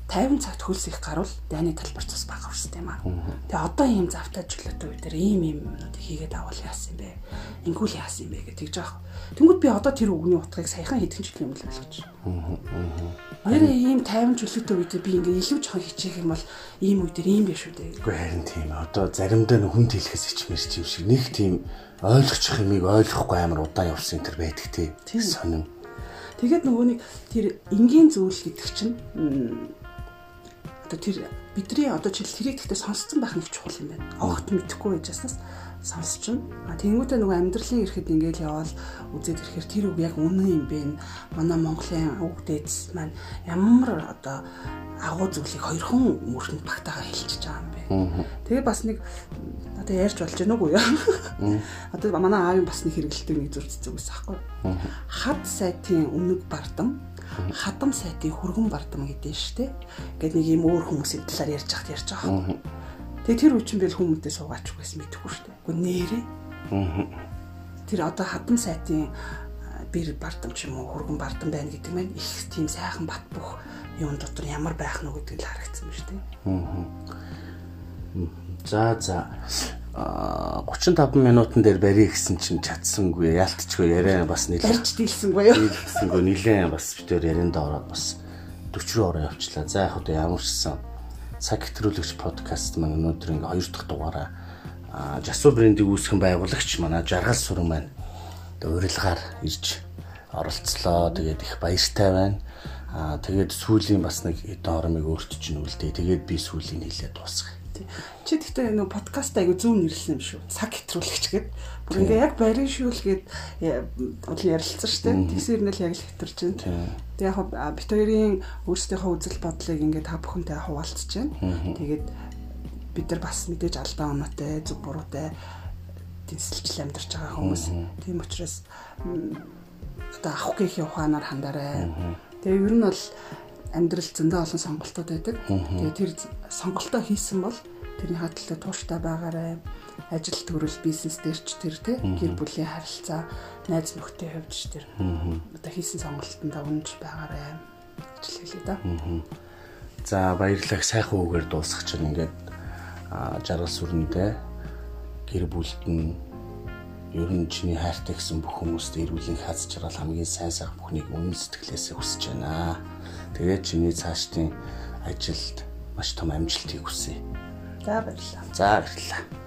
50 цагт хөлс их гарвал дайны талбар цус бага урсдаг юм аа. Тэгээ одоо ийм завтай чөлөөтэй үе дээр ийм ийм юмнуудыг хийгээд авал яасан юм бэ? Ингүүл яасан юм бэ гэж тэгж байгаа. Тэнгүүд би одоо тэр үгний утгыг саяхан хэдэн жилийн өмнө л байна. Нэрээ ийм 50 чөлөөтэй үедээ би ингээ илүү жоохон хичээх юм бол ийм үе дээр ийм биш үү дээ. Үгүй харин тийм одоо заримдаа нэг хүнд хэлэхээс ичмэрч юм шиг нэг тийм ойлгочих юмыг ойлгохгүй амар удаан явсан энэ төр байдаг тий. Сонин. Тэгээд нөгөө нэг тэр энгийн зүйл гэдэг чинь одоо тэр бидний одоо жишээл тэрийг гэхдээ сонсцсон байх нэг чухал юм байна. Огт мэдэхгүй байжснаас сонсчихно. А тэнгуүтээ нөгөө амьдралын ирэхэд ингээл яваал үзээд ирэхээр тэр үг яг үнэн юм бэ. Манай Монголын үг дээдс маань ямар одоо агуу зүйлийг хоёрхон мөрөнд багтаага хэлчихэж байгаа юм бэ. Тэгээ бас нэг одоо ярьж болж байна уу юу? Одоо манай аавын бас нэг хэрэгэлдэг нэг зүрх цэцэг байсан байхгүй. Хад сайтын өмнөг бардам хадам сайтын хөргөн бардам гэдэг нь шүү дээ. Ингээд нэг юм өөр хүмүүсийн талаар ярьж хахад ярьж байгаа. Тэгээ тэр үчин бил хүмүүстээ суугаач гэсэн мэдэхгүй шүү дээ. Гэхдээ нэрээ тэр одоо хадам сайтын бэр бардам ч юм уу хөргөн бардам байна гэдэг маань их тийм сайхан бат бөх юун дотор ямар байх нь гэдгийг л харагдсан шүү дээ. За за. А 35 минутан дээр барья гэсэн чинь чадсангүй яалтчгүй яриа бас нэлээд Барьж дийлсэнгүй юу? хэлсэнгүй нилээн бас битээр ярианд ороод бас 40 руу ороо явчлаа. За яг одоо ямар ч сан цаг хэтрүүлэгч подкаст маань өнөөдөр ингээ хоёр дахь дугаараа Жасуу брендийг үүсгэн байгуулагч манай Жаргал сүрэн маань одоо урилгаар ирж оролцлоо. Тэгээд их баяртай байна. А тэгээд сүүлийн бас нэг эдэн хоромыг өөрчилж нүлдээ. Тэгээд би сүүлийн хэлээд дуусгая. Чи гэхдээ нөө подкаст айгу зүүн нэрлсэн юм шүү. Цаг хэтрүүлэгч гээд бүр ингээ яг барийн шүүл гээд бол ярилцсан шүү дээ. Тэгсэр нэл яг л хэтэрч байна. Тэг яг бит хоёрын өөрсдийнхөө үзэл бодлыг ингээ та бүхэнтэй хуваалцж байна. Тэгээд бид нар бас мэдээж алдаа оноотой, зүг буруутай тэнцэлжил амьдарч байгаа хүмүүс. Тийм учраас одоо авах гэхийн ухаанаар хандараа. Тэгээ ер нь бол амьдрал зөндөө олон сонголтууд байдаг. Тэгээ тэр сонголтоо хийсэн бол тэрний хаталтай тууштай байгаарай. Ажил төрөл бизнес дээр ч тэр тий гэр бүлийн харилцаа, найз нөхдөд хувьд ч тэр одоо хийсэн сонголтондоо үнж байгаарай. гэж хэлээ да. За баярлалаа сайхан үгээр дуусгах чинь ингээд жаргал сүрэнтэй гэр бүлд нь ер нь чиний хайртай гэсэн бүх хүмүүст эрүүлийн хац жаргал хамгийн сайн сайхан бүхнийг үнэн сэтгэлээсээ хүсэж байна. Тэгээд чиний цаашдын ажилд маш том амжилтыг хүсье. За баярлалаа. За баярлалаа.